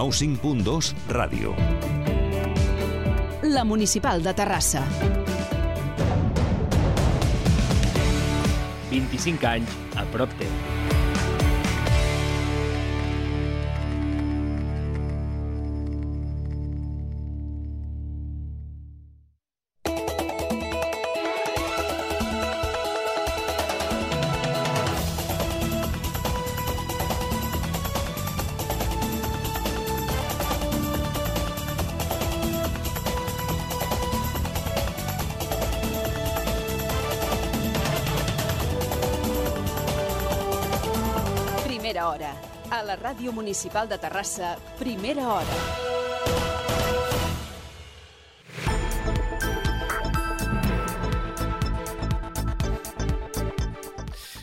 95.2 Ràdio. La Municipal de Terrassa. 25 anys a prop teu. Ràdio Municipal de Terrassa, primera hora.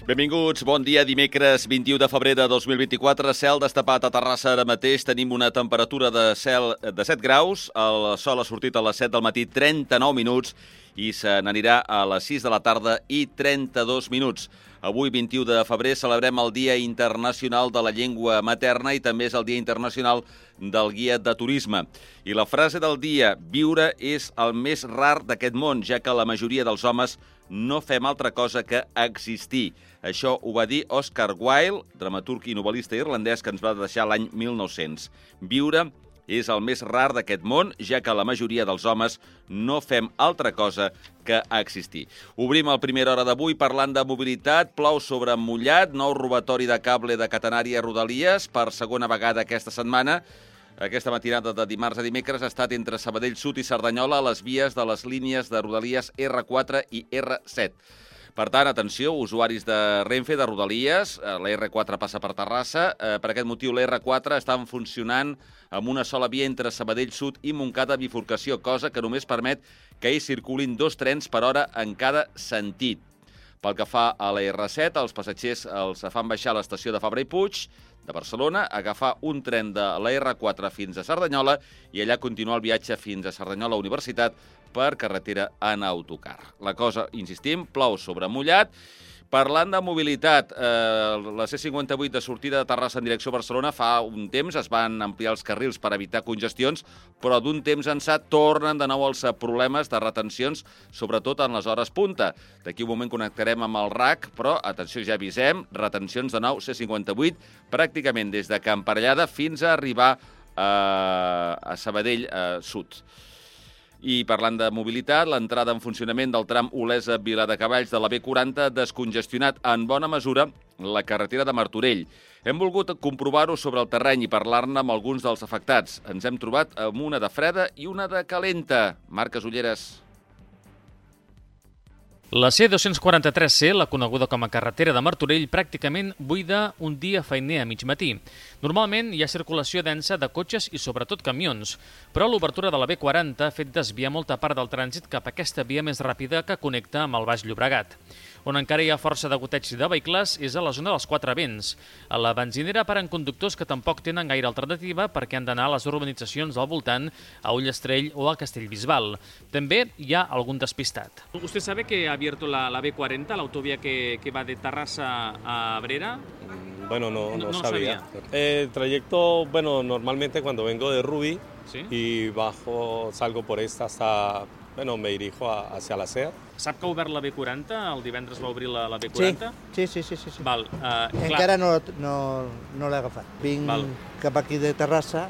Benvinguts, bon dia, dimecres 21 de febrer de 2024, cel destapat a Terrassa ara mateix, tenim una temperatura de cel de 7 graus, el sol ha sortit a les 7 del matí 39 minuts i se n'anirà a les 6 de la tarda i 32 minuts. Avui, 21 de febrer, celebrem el Dia Internacional de la Llengua Materna i també és el Dia Internacional del Guia de Turisme. I la frase del dia, viure és el més rar d'aquest món, ja que la majoria dels homes no fem altra cosa que existir. Això ho va dir Oscar Wilde, dramaturg i novel·lista irlandès que ens va deixar l'any 1900. Viure és el més rar d'aquest món, ja que la majoria dels homes no fem altra cosa que existir. Obrim el primera hora d'avui parlant de mobilitat, plou sobre mullat, nou robatori de cable de catenària Rodalies per segona vegada aquesta setmana. Aquesta matinada de dimarts a dimecres ha estat entre Sabadell Sud i Cerdanyola a les vies de les línies de Rodalies R4 i R7. Per tant, atenció, usuaris de Renfe, de Rodalies, eh, la R4 passa per Terrassa. Eh, Per aquest motiu, la R4 està funcionant amb una sola via entre Sabadell Sud i Montcada bifurcació, cosa que només permet que hi circulin dos trens per hora en cada sentit. Pel que fa a la R7, els passatgers els fan baixar a l'estació de Fabra i Puig de Barcelona, agafar un tren de la R4 fins a Cerdanyola i allà continuar el viatge fins a Cerdanyola Universitat per carretera en autocar. La cosa, insistim, plou sobre mullat. Parlant de mobilitat, eh, la C58 de sortida de Terrassa en direcció a Barcelona fa un temps es van ampliar els carrils per evitar congestions, però d'un temps ençà tornen de nou els problemes de retencions, sobretot en les hores punta. D'aquí un moment connectarem amb el RAC, però, atenció, ja avisem, retencions de nou C58, pràcticament des de Camparellada fins a arribar eh, a Sabadell eh, Sud. I parlant de mobilitat, l'entrada en funcionament del tram Olesa-Viladecavalls de la B40 ha descongestionat en bona mesura la carretera de Martorell. Hem volgut comprovar-ho sobre el terreny i parlar-ne amb alguns dels afectats. Ens hem trobat amb una de freda i una de calenta. Marques Ulleres. La C-243C, la coneguda com a carretera de Martorell, pràcticament buida un dia feiner a mig matí. Normalment hi ha circulació densa de cotxes i sobretot camions, però l'obertura de la B40 ha fet desviar molta part del trànsit cap a aquesta via més ràpida que connecta amb el Baix Llobregat. On encara hi ha força de goteig de vehicles és a la zona dels Quatre Vents. A la benzinera paren conductors que tampoc tenen gaire alternativa perquè han d'anar a les urbanitzacions del voltant, a Ullastrell o a Castellbisbal. També hi ha algun despistat. ¿Usted sabe que ha abierto la, la B40, la autovía que, que va de Tarrasa a Abrera? Bueno, no, No- no, no sabía. sabía. El trayecto, bueno, normalmente cuando vengo de Ruby Sí. y bajo, salgo por esta hasta, bueno, me dirijo hacia la SER. Sap que ha obert la B40? El divendres va obrir la, la B40? Sí, sí, sí, sí, sí. Val, uh, clar, Encara no, no, no l'he agafat. Vinc Val. cap aquí de Terrassa,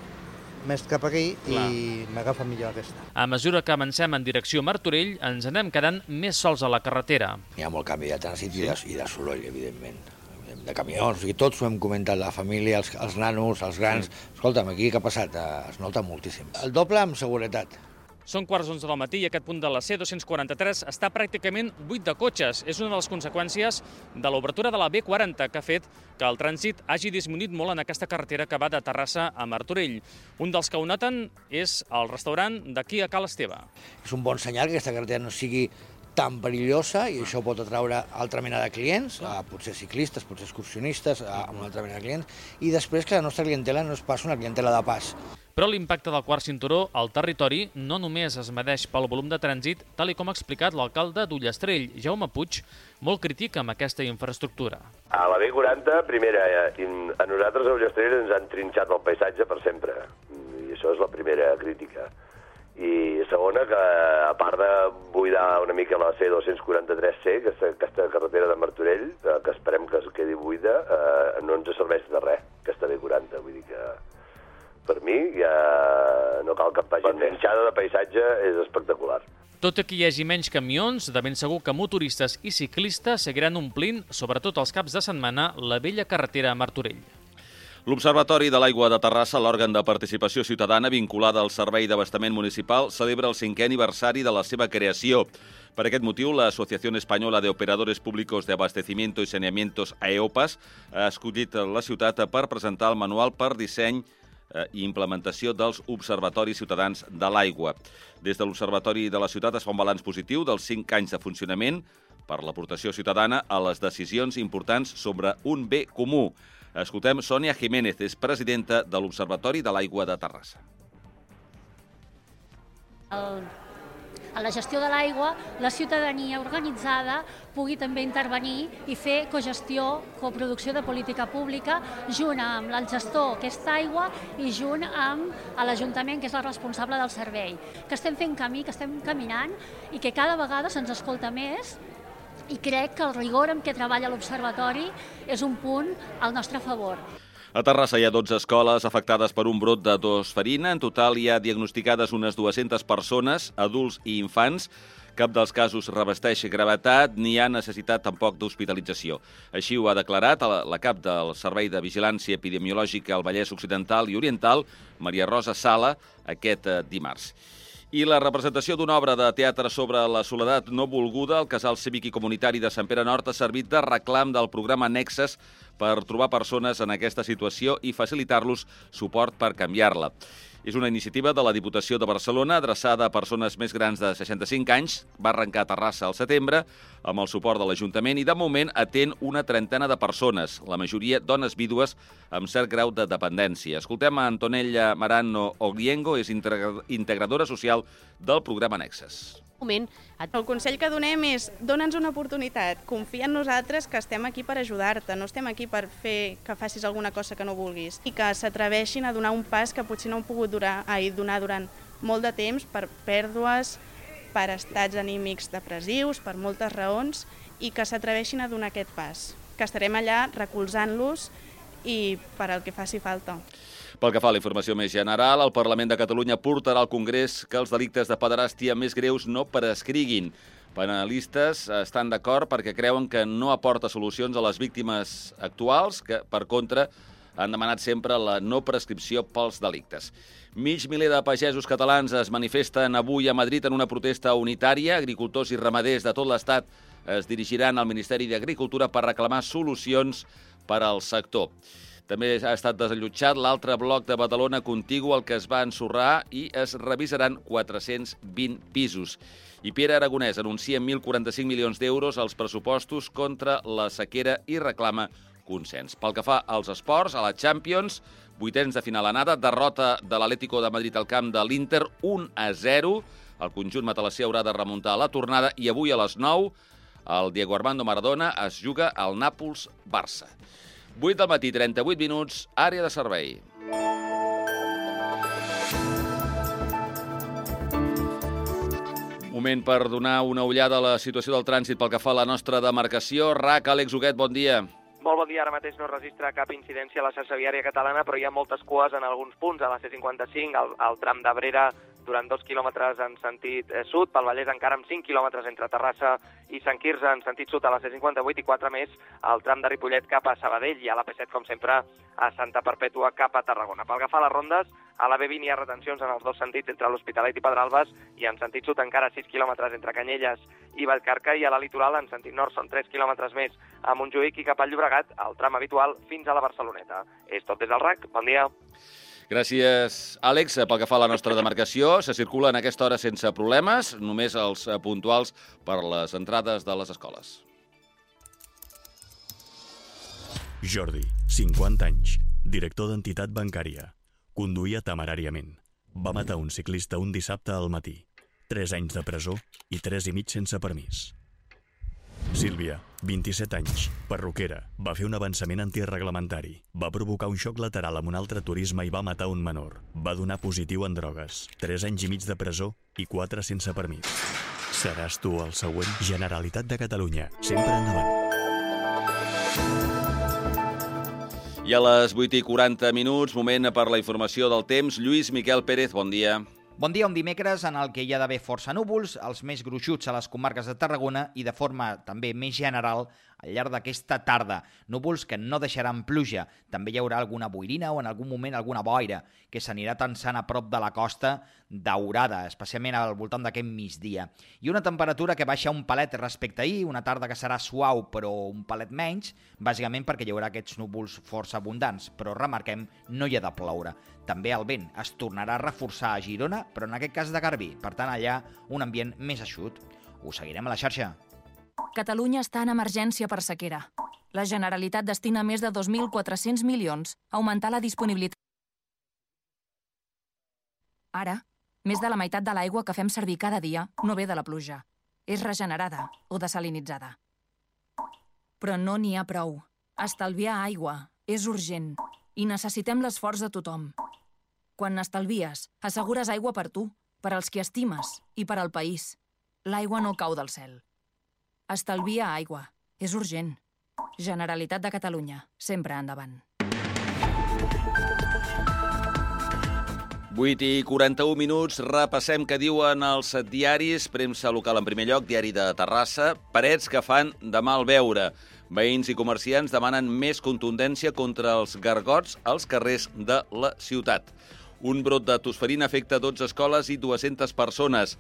més cap aquí, Clar. i m'agafa millor aquesta. A mesura que avancem en direcció Martorell, ens anem quedant més sols a la carretera. Hi ha molt canvi de trànsit i de, i de soroll, evidentment de camions, sigui, tots ho hem comentat, la família, els, els nanos, els grans... Escolta'm, aquí què ha passat? Eh, Es nota moltíssim. El doble amb seguretat. Són quarts d'onze del matí i aquest punt de la C243 està pràcticament buit de cotxes. És una de les conseqüències de l'obertura de la B40 que ha fet que el trànsit hagi disminuït molt en aquesta carretera que va de Terrassa a Martorell. Un dels que ho noten és el restaurant d'aquí a Cal Esteve. És un bon senyal que aquesta carretera no sigui tan perillosa i això pot atraure altra mena de clients, a, potser ciclistes, potser excursionistes, a, a una altra mena de clients, i després que la nostra clientela no és pas una clientela de pas. Però l'impacte del quart cinturó al territori no només es medeix pel volum de trànsit, tal i com ha explicat l'alcalde d'Ullastrell, Jaume Puig, molt crític amb aquesta infraestructura. A la B40, primera, eh, a nosaltres a Ullastrell ens han trinxat el paisatge per sempre, i això és la primera crítica. I segona, que a part de buidar una mica la C243C, aquesta, aquesta carretera de Martorell, eh, que esperem que es quedi buida, eh, no ens serveix de res, aquesta B40. Vull dir que per mi ja no cal que em vagi La trinxada de paisatge és espectacular. Tot i que hi hagi menys camions, de ben segur que motoristes i ciclistes seguiran omplint, sobretot els caps de setmana, la vella carretera a Martorell. L'Observatori de l'Aigua de Terrassa, l'òrgan de participació ciutadana vinculada al Servei d'Abastament Municipal, celebra el cinquè aniversari de la seva creació. Per aquest motiu, l'Associació Espanyola de Operadores Públicos de Abastecimiento i Saneamientos, AEOPAS, ha escollit la ciutat per presentar el manual per disseny Eh, i implementació dels observatoris ciutadans de l'aigua. Des de l'Observatori de la ciutat es fa un balanç positiu dels 5 anys de funcionament per l'aportació ciutadana a les decisions importants sobre un bé comú. Escoltem Sònia Jiménez, és presidenta de l'Observatori de l'Aigua de Terrassa. El a la gestió de l'aigua, la ciutadania organitzada pugui també intervenir i fer cogestió, coproducció de política pública, junt amb el gestor, que és Aigua, i junt amb l'Ajuntament, que és el responsable del servei. Que estem fent camí, que estem caminant i que cada vegada se'ns escolta més i crec que el rigor amb què treballa l'Observatori és un punt al nostre favor. A Terrassa hi ha 12 escoles afectades per un brot de tosferina. En total hi ha diagnosticades unes 200 persones, adults i infants. Cap dels casos revesteix gravetat ni ha necessitat tampoc d'hospitalització. Així ho ha declarat la cap del Servei de Vigilància Epidemiològica al Vallès Occidental i Oriental, Maria Rosa Sala, aquest eh, dimarts. I la representació d'una obra de teatre sobre la soledat no volguda al Casal Cívic i Comunitari de Sant Pere Nord ha servit de reclam del programa Nexes per trobar persones en aquesta situació i facilitar-los suport per canviar-la. És una iniciativa de la Diputació de Barcelona adreçada a persones més grans de 65 anys. Va arrencar a Terrassa al setembre amb el suport de l'Ajuntament i de moment atén una trentena de persones, la majoria dones vídues amb cert grau de dependència. Escoltem a Antonella Marano Ogliengo, és integradora social del programa Nexes moment. El consell que donem és dona'ns una oportunitat, confia en nosaltres que estem aquí per ajudar-te, no estem aquí per fer que facis alguna cosa que no vulguis i que s'atreveixin a donar un pas que potser no han pogut durar, ai, donar durant molt de temps per pèrdues, per estats anímics depressius, per moltes raons i que s'atreveixin a donar aquest pas, que estarem allà recolzant-los i per al que faci falta. Pel que fa a la informació més general, el Parlament de Catalunya portarà al Congrés que els delictes de pederàstia més greus no prescriguin. Penalistes estan d'acord perquè creuen que no aporta solucions a les víctimes actuals, que, per contra, han demanat sempre la no prescripció pels delictes. Mig miler de pagesos catalans es manifesten avui a Madrid en una protesta unitària. Agricultors i ramaders de tot l'Estat es dirigiran al Ministeri d'Agricultura per reclamar solucions per al sector. També ha estat desallotjat l'altre bloc de Badalona contigu al que es va ensorrar i es revisaran 420 pisos. I Pere Aragonès anuncia 1.045 milions d'euros als pressupostos contra la sequera i reclama consens. Pel que fa als esports, a la Champions, vuitens de final anada, derrota de l'Atlético de Madrid al camp de l'Inter, 1 a 0. El conjunt matalassí haurà de remuntar a la tornada i avui a les 9 el Diego Armando Maradona es juga al Nàpols-Barça. 8 del matí, 38 minuts, àrea de servei. Moment per donar una ullada a la situació del trànsit pel que fa a la nostra demarcació. RAC, Àlex Huguet, bon dia. Molt bon dia, ara mateix no registra cap incidència a la xarxa viària catalana, però hi ha moltes cues en alguns punts, a la C55, al, al tram d'Abrera, durant dos quilòmetres en sentit eh, sud, pel Vallès encara amb 5 quilòmetres entre Terrassa i Sant Quirze en sentit sud a la C58 i 4 més al tram de Ripollet cap a Sabadell i a la P7, com sempre, a Santa Perpètua cap a Tarragona. Pel que fa a les rondes, a la B20 hi ha retencions en els dos sentits entre l'Hospitalet i Pedralbes i en sentit sud encara 6 quilòmetres entre Canyelles i Vallcarca i a la litoral en sentit nord són 3 quilòmetres més a Montjuïc i cap al Llobregat, el tram habitual fins a la Barceloneta. És tot des del RAC. Bon dia. Gràcies, Àlex. Pel que fa a la nostra demarcació, se circula en aquesta hora sense problemes, només els eh, puntuals per les entrades de les escoles. Jordi, 50 anys, director d'entitat bancària. Conduïa temeràriament. Va matar un ciclista un dissabte al matí. 3 anys de presó i 3 i mig sense permís. Sílvia, 27 anys, perruquera, va fer un avançament antirreglamentari. Va provocar un xoc lateral amb un altre turisme i va matar un menor. Va donar positiu en drogues. 3 anys i mig de presó i 4 sense permís. Seràs tu el següent? Generalitat de Catalunya. Sempre endavant. I a les 8 i 40 minuts, moment per la informació del temps. Lluís Miquel Pérez, bon dia. Bon dia, un dimecres en el que hi ha d'haver força núvols, els més gruixuts a les comarques de Tarragona i de forma també més general al llarg d'aquesta tarda. Núvols que no deixaran pluja. També hi haurà alguna boirina o en algun moment alguna boira que s'anirà tensant a prop de la costa daurada, especialment al voltant d'aquest migdia. I una temperatura que baixa un palet respecte a ahir, una tarda que serà suau però un palet menys, bàsicament perquè hi haurà aquests núvols força abundants, però remarquem, no hi ha de ploure. També el vent es tornarà a reforçar a Girona, però en aquest cas de Garbí. Per tant, allà un ambient més eixut. Ho seguirem a la xarxa. Catalunya està en emergència per sequera. La Generalitat destina més de 2.400 milions a augmentar la disponibilitat. Ara, més de la meitat de l'aigua que fem servir cada dia no ve de la pluja. És regenerada o desalinitzada. Però no n'hi ha prou. Estalviar aigua és urgent i necessitem l'esforç de tothom. Quan n'estalvies, assegures aigua per tu, per als qui estimes i per al país. L'aigua no cau del cel. Estalvia aigua. És urgent. Generalitat de Catalunya. Sempre endavant. 8 i 41 minuts, repassem què diuen els diaris. Premsa local en primer lloc, diari de Terrassa. Parets que fan de mal veure. Veïns i comerciants demanen més contundència contra els gargots als carrers de la ciutat. Un brot de tosferina afecta 12 escoles i 200 persones.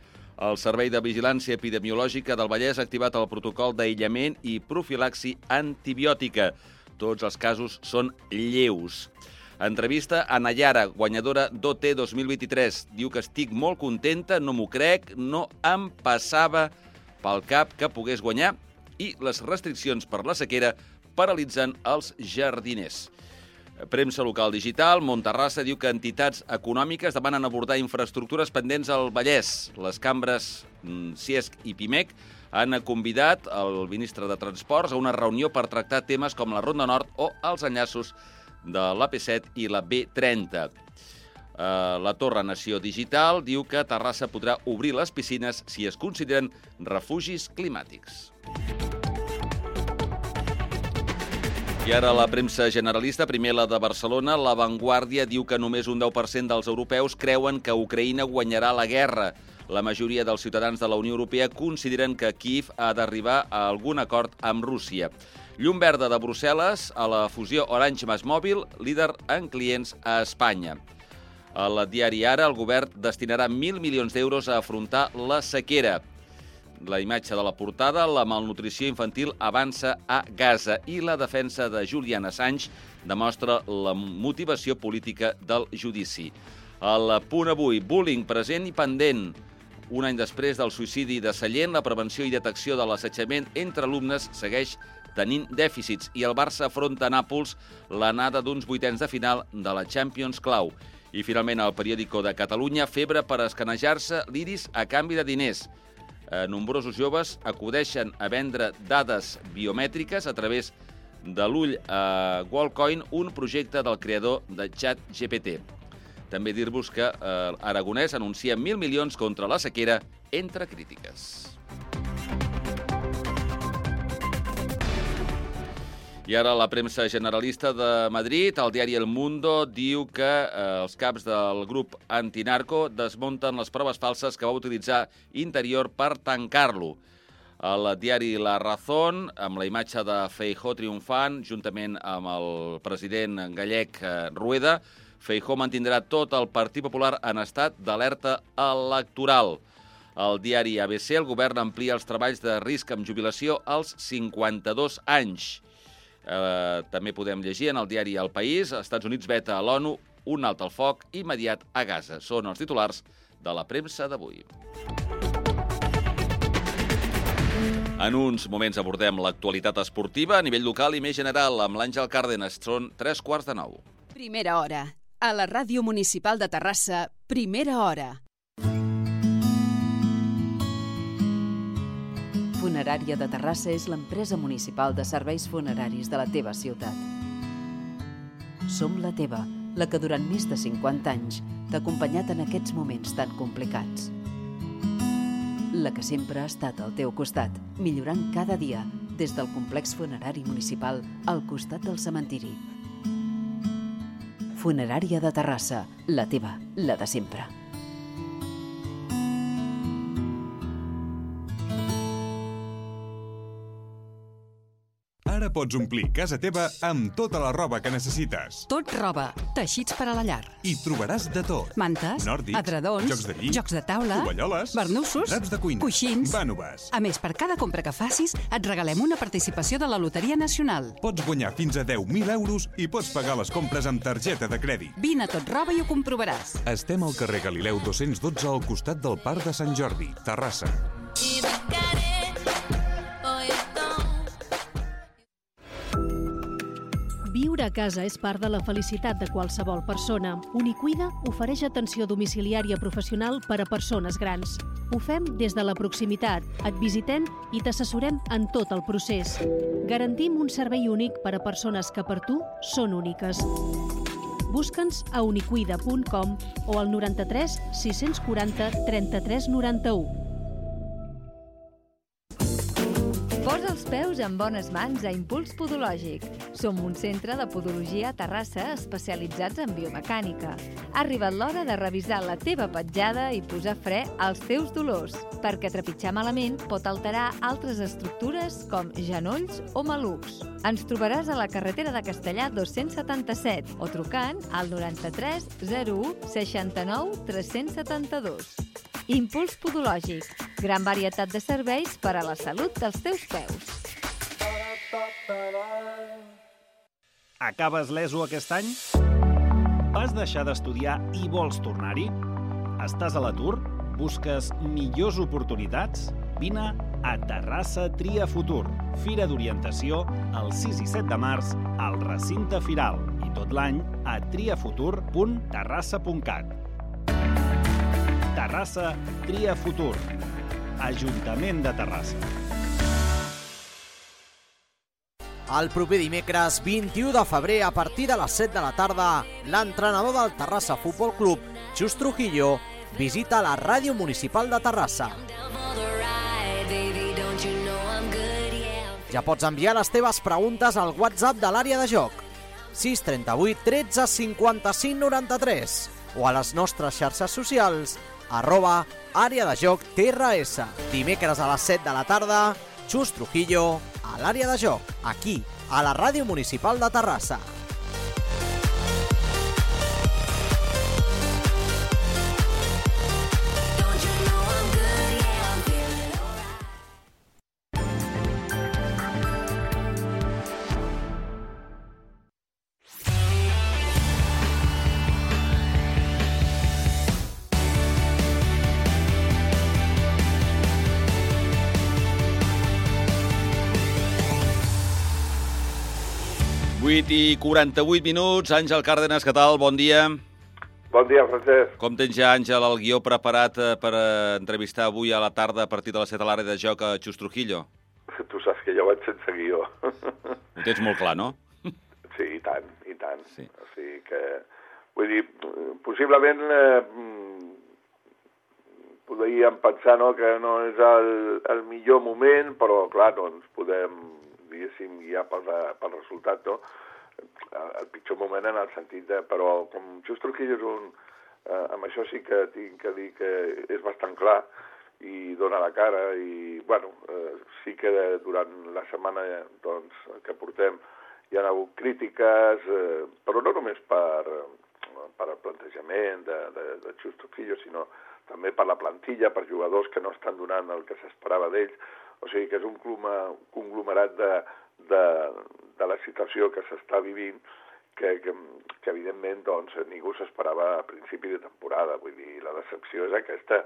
El Servei de Vigilància Epidemiològica del Vallès ha activat el protocol d'aïllament i profilaxi antibiòtica. Tots els casos són lleus. Entrevista a Nayara, guanyadora d'OT 2023. Diu que estic molt contenta, no m'ho crec, no em passava pel cap que pogués guanyar i les restriccions per la sequera paralitzen els jardiners. Premsa local digital, Monterrassa diu que entitats econòmiques demanen abordar infraestructures pendents al Vallès. Les cambres mm, CIESC i PIMEC han convidat el ministre de Transports a una reunió per tractar temes com la Ronda Nord o els enllaços de l'AP7 i la B30. Eh, la Torre Nació Digital diu que Terrassa podrà obrir les piscines si es consideren refugis climàtics. I ara la premsa generalista, primer la de Barcelona, La Vanguardia diu que només un 10% dels europeus creuen que Ucraïna guanyarà la guerra. La majoria dels ciutadans de la Unió Europea consideren que Kiev ha d'arribar a algun acord amb Rússia. Llum verda de Brussel·les a la fusió Orange-Masmòbil, líder en clients a Espanya. Al diari Ara, el govern destinarà 1.000 milions d'euros a afrontar la sequera la imatge de la portada, la malnutrició infantil avança a Gaza i la defensa de Julian Assange demostra la motivació política del judici. El punt avui, bullying present i pendent. Un any després del suïcidi de Sallent, la prevenció i detecció de l'assetjament entre alumnes segueix tenint dèficits i el Barça afronta a Nàpols l'anada d'uns vuitens de final de la Champions Clau. I finalment el periòdico de Catalunya, febre per escanejar-se l'iris a canvi de diners eh, nombrosos joves acudeixen a vendre dades biomètriques a través de l'ull a eh, Wallcoin, un projecte del creador de Chat GPT. També dir-vos que eh, Aragonès anuncia 1.000 milions contra la sequera entre crítiques. I ara la premsa generalista de Madrid, el diari El Mundo, diu que eh, els caps del grup antinarco desmunten les proves falses que va utilitzar Interior per tancar-lo. El diari La Razón, amb la imatge de Feijó triomfant, juntament amb el president gallec eh, Rueda, Feijó mantindrà tot el Partit Popular en estat d'alerta electoral. El diari ABC, el govern amplia els treballs de risc amb jubilació als 52 anys. Eh, també podem llegir en el diari El País, Estats Units veta a l'ONU un alt al foc immediat a Gaza. Són els titulars de la premsa d'avui. En uns moments abordem l'actualitat esportiva a nivell local i més general amb l'Àngel Cárdenas. Són tres quarts de nou. Primera hora. A la Ràdio Municipal de Terrassa, Primera Hora. Funerària de Terrassa és l'empresa municipal de serveis funeraris de la teva ciutat. Som la teva, la que durant més de 50 anys t'ha acompanyat en aquests moments tan complicats. La que sempre ha estat al teu costat, millorant cada dia des del complex funerari municipal al costat del cementiri. Funerària de Terrassa, la teva, la de sempre. Pots omplir casa teva amb tota la roba que necessites. Tot roba, teixits per a la llar. I trobaràs de tot. Mantes, Nòrdics, adredons, jocs de llit, jocs de taula, tovalloles, barnussos, draps de cuina, coixins... vànoves. A més, per cada compra que facis, et regalem una participació de la Loteria Nacional. Pots guanyar fins a 10.000 euros i pots pagar les compres amb targeta de crèdit. Vine a Tot Roba i ho comprovaràs. Estem al carrer Galileu 212 al costat del Parc de Sant Jordi, Terrassa. Viure a casa és part de la felicitat de qualsevol persona. Unicuida ofereix atenció domiciliària professional per a persones grans. Ho fem des de la proximitat, et visitem i t'assessorem en tot el procés. Garantim un servei únic per a persones que per tu són úniques. Busca'ns a unicuida.com o al 93 640 33 91. Peus en bones mans a Impuls Podològic. Som un centre de podologia a Terrassa especialitzats en biomecànica. Ha arribat l'hora de revisar la teva petjada i posar fre als teus dolors, perquè trepitjar malament pot alterar altres estructures com genolls o malucs. Ens trobaràs a la carretera de Castellà 277 o trucant al 93 01 69 372. Impuls Podològic. Gran varietat de serveis per a la salut dels teus peus. Acabes l'ESO aquest any? Vas deixar d'estudiar i vols tornar-hi? Estàs a l'atur? Busques millors oportunitats? Vine a Terrassa Tria Futur, Fira d'Orientació, el 6 i 7 de març al recinte Firal i tot l'any a triafutur.terrassa.cat. Terrassa Tria Futur. Ajuntament de Terrassa. El proper dimecres 21 de febrer a partir de les 7 de la tarda, l'entrenador del Terrassa Futbol Club, Xus Trujillo, visita la Ràdio Municipal de Terrassa. Ja pots enviar les teves preguntes al WhatsApp de l'àrea de joc 638 13 55 93 o a les nostres xarxes socials arroba àrea de joc TRS. Dimecres a les 7 de la tarda, Xus Trujillo a l'àrea de joc, aquí, a la Ràdio Municipal de Terrassa. Vuit i 48 minuts. Àngel Cárdenas, què tal? Bon dia. Bon dia, Francesc. Com tens ja, Àngel, el guió preparat eh, per eh, entrevistar avui a la tarda a partir de les 7 a l'àrea de joc a Xus Trujillo? Tu saps que jo vaig sense guió. Ho tens molt clar, no? Sí, i tant, i tant. Sí. O sigui que, vull dir, possiblement eh, podríem pensar no, que no és el, el millor moment, però clar, no ens podem, diguéssim, guiar pel, pel resultat, no? El, pitjor moment en el sentit de... Però com Just Trujillo és un... Eh, amb això sí que tinc que dir que és bastant clar i dona la cara i, bueno, eh, sí que durant la setmana doncs, que portem hi ha hagut crítiques, eh, però no només per, per el plantejament de, de, de Just Trujillo, sinó també per la plantilla, per jugadors que no estan donant el que s'esperava d'ells. O sigui que és un conglomerat de, de, de la situació que s'està vivint que, que, que evidentment doncs, ningú s'esperava a principi de temporada. Vull dir, la decepció és aquesta,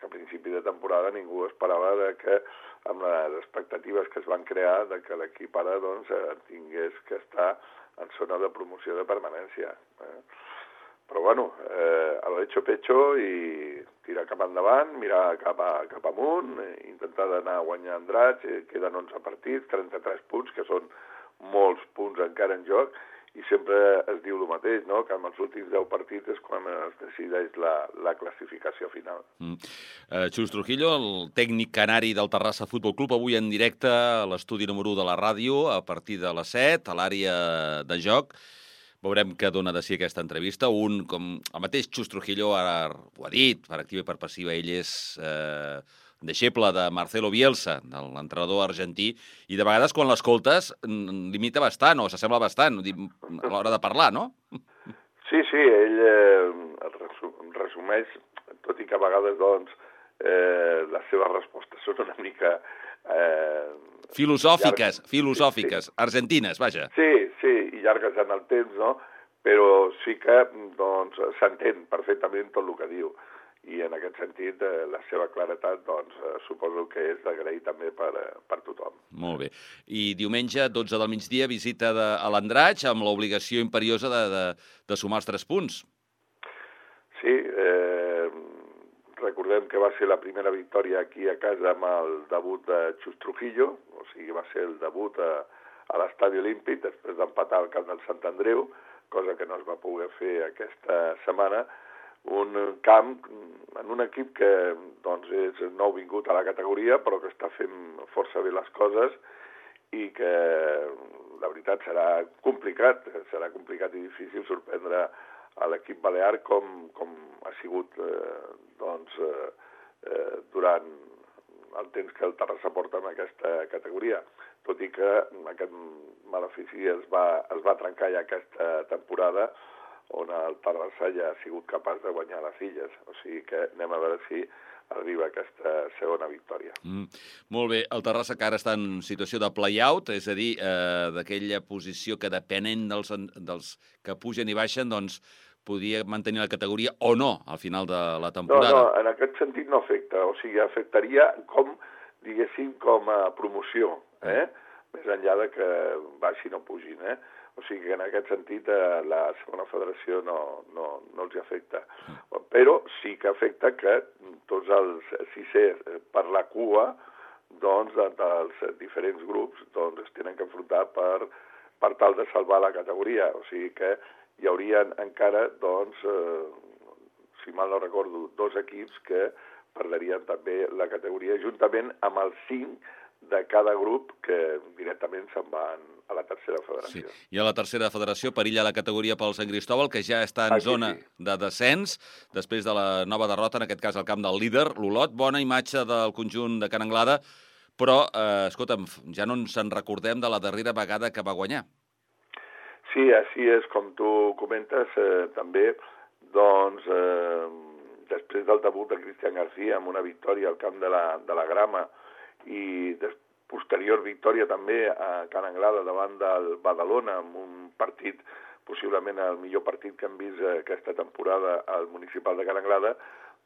que a principi de temporada ningú esperava de que amb les expectatives que es van crear de que l'equip ara doncs, tingués que estar en zona de promoció de permanència. Eh? Però bueno, eh, a lo hecho pecho i tirar cap endavant, mirar cap, a, cap amunt, eh, intentar d'anar guanyant drets, eh, queden 11 partits, 33 punts, que són molts punts encara en joc, i sempre es diu el mateix, no? que amb els últims 10 partits és quan es decideix la, la classificació final. Mm. Uh, Xus Trujillo, el tècnic canari del Terrassa Futbol Club, avui en directe a l'estudi número 1 de la ràdio, a partir de les 7, a l'àrea de joc. Veurem què dona de si aquesta entrevista. Un, com el mateix Xus Trujillo ara ho ha dit, per activa i per passiva, ell és... Eh, deixeble de Marcelo Bielsa, de l'entrenador argentí, i de vegades quan l'escoltes limita bastant o s'assembla bastant a l'hora de parlar, no? Sí, sí, ell eh, resumeix, tot i que a vegades doncs, eh, les seves respostes són una mica... Eh, filosòfiques, llargues. filosòfiques, sí, sí. argentines, vaja. Sí, sí, i llargues en el temps, no? Però sí que doncs s'entén perfectament tot el que diu i en aquest sentit eh, la seva claretat doncs, eh, suposo que és d'agrair també per, eh, per tothom. Molt bé. I diumenge, 12 del migdia, visita de, a l'Andratx amb l'obligació imperiosa de, de, de sumar els tres punts. Sí, eh, recordem que va ser la primera victòria aquí a casa amb el debut de Xus Trujillo, o sigui, va ser el debut a, a l'Estadi Olímpic després d'empatar al camp del Sant Andreu, cosa que no es va poder fer aquesta setmana, un camp en un equip que doncs, és nou vingut a la categoria però que està fent força bé les coses i que la veritat serà complicat, serà complicat i difícil sorprendre a l'equip balear com, com ha sigut eh, doncs, eh, eh, durant el temps que el Terrassa porta en aquesta categoria, tot i que aquest malefici es va, es va trencar ja aquesta temporada on el Terrassa ja ha sigut capaç de guanyar les illes. O sigui que anem a veure si arriba aquesta segona victòria. Mm, molt bé. El Terrassa que ara està en situació de play-out, és a dir, eh, d'aquella posició que depenent dels, dels que pugen i baixen, doncs podia mantenir la categoria o no al final de la temporada. No, no, en aquest sentit no afecta. O sigui, afectaria com, diguéssim, com a promoció, eh? Mm. Més enllà de que baixin o pugin, eh? O sigui que en aquest sentit eh, la segona federació no, no, no els afecta. Però sí que afecta que tots els sisers per la cua doncs, dels diferents grups doncs, es tenen que enfrontar per, per tal de salvar la categoria. O sigui que hi haurien encara, doncs, eh, si mal no recordo, dos equips que perdrien també la categoria juntament amb els cinc de cada grup que directament se'n van a la tercera federació. Sí. I a la tercera federació perilla la categoria pel Sant Cristóbal, que ja està en Aquí zona sí. de descens, després de la nova derrota, en aquest cas al camp del líder, l'Olot. Bona imatge del conjunt de Can Anglada, però, eh, escolta'm, ja no ens en recordem de la darrera vegada que va guanyar. Sí, així és, com tu comentes, eh, també, doncs, eh, després del debut de Cristian García amb una victòria al camp de la, de la Grama, i de posterior victòria també a Can Anglada davant del Badalona amb un partit possiblement el millor partit que hem vist aquesta temporada al municipal de Can Anglada,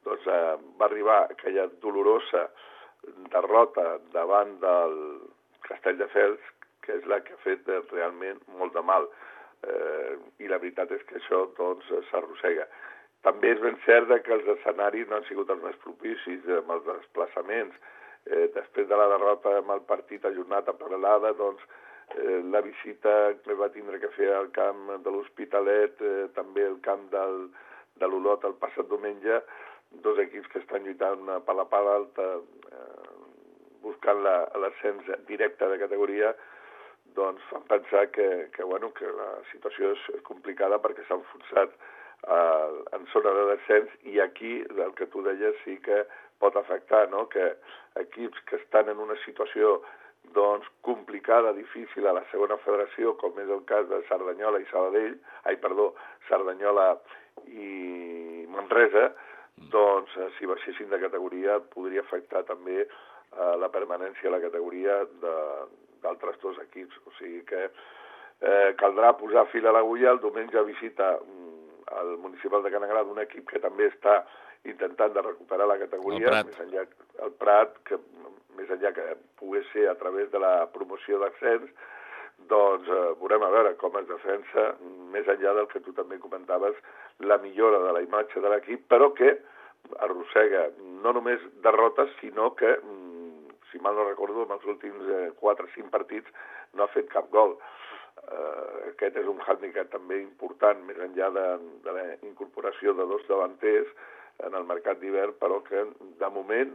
doncs eh, va arribar aquella dolorosa derrota davant del Castelldefels, que és la que ha fet realment molt de mal. Eh, I la veritat és que això doncs s'arrossega. També és ben cert que els escenaris no han sigut els més propicis amb els desplaçaments, eh, després de la derrota amb el partit ajornat a Paralada, doncs, eh, la visita que va tindre que fer al camp de l'Hospitalet, eh, també el camp del, de l'Olot el passat diumenge, dos equips que estan lluitant per la part alta, eh, buscant l'ascens directe de categoria, doncs fan pensar que, que, bueno, que la situació és complicada perquè s'ha enfonsat eh, en zona de descens i aquí, el que tu deies, sí que pot afectar, no? que equips que estan en una situació doncs, complicada, difícil a la segona federació, com és el cas de Cerdanyola i Sabadell, ai, perdó, Cerdanyola i Manresa, doncs, eh, si baixessin de categoria, podria afectar també eh, la permanència a la categoria d'altres dos equips. O sigui que eh, caldrà posar fil a l'agulla. El diumenge visita mm, el municipal de Canagrada un equip que també està intentant de recuperar la categoria, més enllà el Prat, que més enllà que pogués ser a través de la promoció d'ascens, doncs eh, veurem a veure com es defensa, més enllà del que tu també comentaves, la millora de la imatge de l'equip, però que arrossega no només derrotes, sinó que, mm, si mal no recordo, en els últims eh, 4 o 5 partits no ha fet cap gol. Eh, aquest és un hàndicap també important, més enllà de, de la incorporació de dos davanters en el mercat d'hivern, però que de moment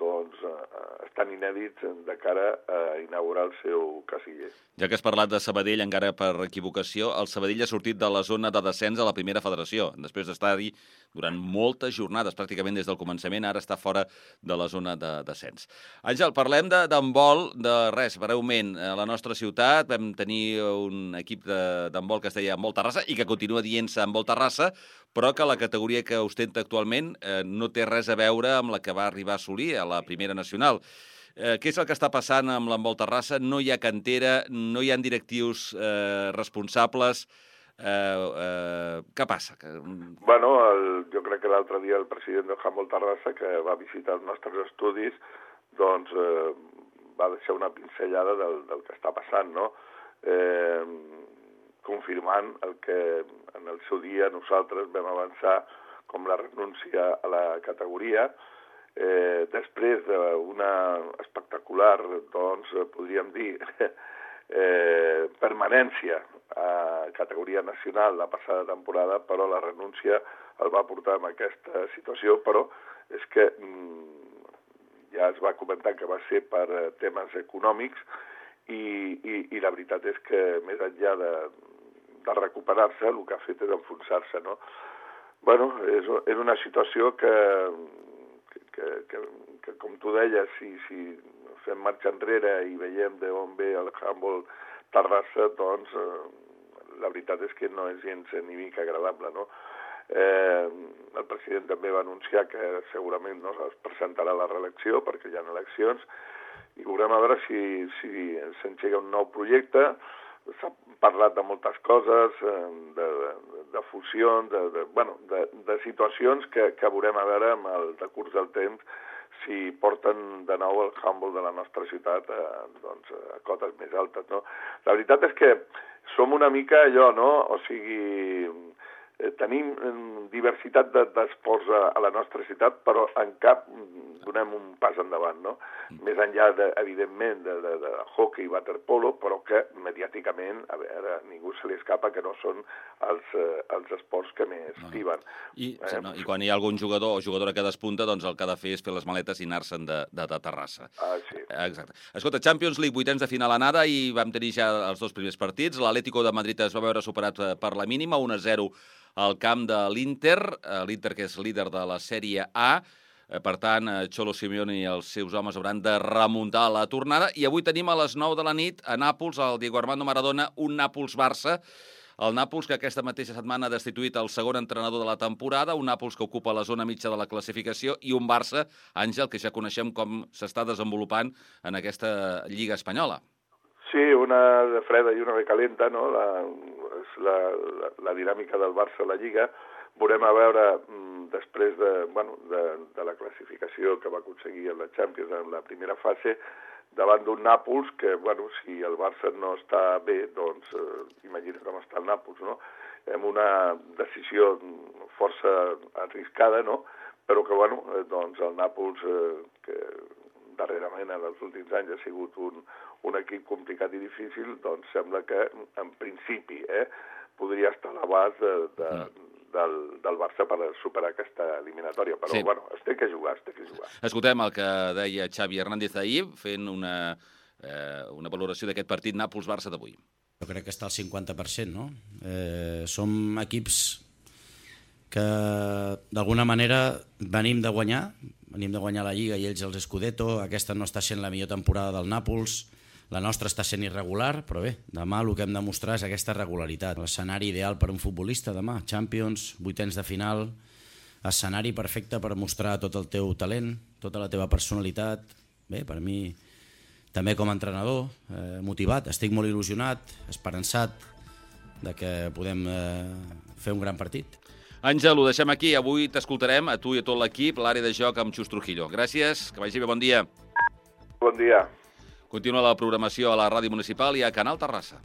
doncs, eh, estan inèdits de cara a inaugurar el seu casiller. Ja que has parlat de Sabadell, encara per equivocació, el Sabadell ha sortit de la zona de descens a la primera federació, després d'estar-hi durant moltes jornades, pràcticament des del començament, ara està fora de la zona de descens. Àngel, parlem de- d'handbol, de, de res, breument. A la nostra ciutat vam tenir un equip de- d'handbol que es deia Handbol Terrassa i que continua dient-se Handbol Terrassa, però que la categoria que ostenta actualment eh, no té res a veure amb la que va arribar a assolir la primera nacional. Eh, què és el que està passant amb l'Handbol Terrassa? No hi ha cantera, no hi ha directius eh, responsables. Eh, eh, què passa? Que... Bueno, el, jo crec que l'altre dia el president del Handball Terrassa, que va visitar els nostres estudis, doncs eh, va deixar una pinzellada del, del que està passant, no? Eh, confirmant el que en el seu dia nosaltres vam avançar com la renúncia a la categoria, després d'una espectacular, doncs, podríem dir, eh, permanència a categoria nacional la passada temporada, però la renúncia el va portar en aquesta situació, però és que mm, ja es va comentar que va ser per eh, temes econòmics i, i, i la veritat és que més enllà de, de recuperar-se, el que ha fet és enfonsar-se, no? Bueno, és, és una situació que, que, que, que, com tu deies, si, si fem marxa enrere i veiem d'on ve el handball Terrassa, doncs eh, la veritat és que no és gens ni mica agradable, no? Eh, el president també va anunciar que segurament no es presentarà a la reelecció perquè hi ha eleccions i veurem a veure si, si s'engega un nou projecte. S'ha parlat de moltes coses, eh, de, de, de fusions, de, de, bueno, de, de situacions que, que veurem a veure amb el decurs del temps si porten de nou el handball de la nostra ciutat a, doncs, a cotes més altes. No? La veritat és que som una mica allò, no? O sigui, eh, tenim eh, diversitat de- d'esports a, a la nostra ciutat, però en cap mm, donem un pas endavant, no? Més enllà, de, evidentment, de, de, de hockey i waterpolo, però que mediàticament, a veure, a ningú se li escapa que no són els, eh, els esports que més tiben. I, sí, no, I quan hi ha algun jugador o jugadora que despunta, doncs el que ha de fer és fer les maletes i anar-se'n de, de, de Terrassa. Ah, sí. Exacte. Escolta, Champions League, vuitens de final anada, i vam tenir ja els dos primers partits. L'Atlético de Madrid es va veure superat eh, per la mínima, 1-0 al camp de l'Inter, eh, l'Inter que és líder de la Sèrie A. Eh, Per tant, eh, Xolo Simeone i els seus homes hauran de remuntar la tornada. I avui tenim a les 9 de la nit a Nàpols, al Diego Armando Maradona, un Nàpols-Barça. El Nàpols, que aquesta mateixa setmana ha destituït el segon entrenador de la temporada, un Nàpols que ocupa la zona mitja de la classificació, i un Barça, Àngel, que ja coneixem com s'està desenvolupant en aquesta Lliga Espanyola. Sí, una de freda i una de calenta, no? La, és la, la, la dinàmica del Barça a la Lliga. Veurem a veure, mm, després de, bueno, de, de la classificació que va aconseguir en la Champions en la primera fase, davant d'un Nàpols que, bueno, si el Barça no està bé, doncs eh, imagina com està el Nàpols, no? Amb una decisió força arriscada, no? Però que, bueno, eh, doncs el Nàpols, eh, que darrerament en els últims anys ha sigut un, un equip complicat i difícil, doncs sembla que en principi eh, podria estar a l'abast de, de, del, del Barça per superar aquesta eliminatòria, però Sí. sí. bueno, es té que jugar, es té que jugar. Escoltem el que deia Xavi Hernández ahir, fent una, eh, una valoració d'aquest partit Nàpols-Barça d'avui. Jo crec que està al 50%, no? Eh, som equips que d'alguna manera venim de guanyar, venim de guanyar la Lliga i ells els Scudetto, aquesta no està sent la millor temporada del Nàpols, la nostra està sent irregular, però bé, demà el que hem de mostrar és aquesta regularitat. L'escenari ideal per a un futbolista demà, Champions, vuitens de final, escenari perfecte per mostrar tot el teu talent, tota la teva personalitat. Bé, per mi també com a entrenador, eh, motivat, estic molt il·lusionat, esperançat de que podem eh, fer un gran partit. Àngel, ho deixem aquí. Avui t'escoltarem a tu i a tot l'equip, l'àrea de joc amb Xus Trujillo. Gràcies, que vagi bé, bon dia. Bon dia. Continua la programació a la Ràdio Municipal i a Canal Terrassa.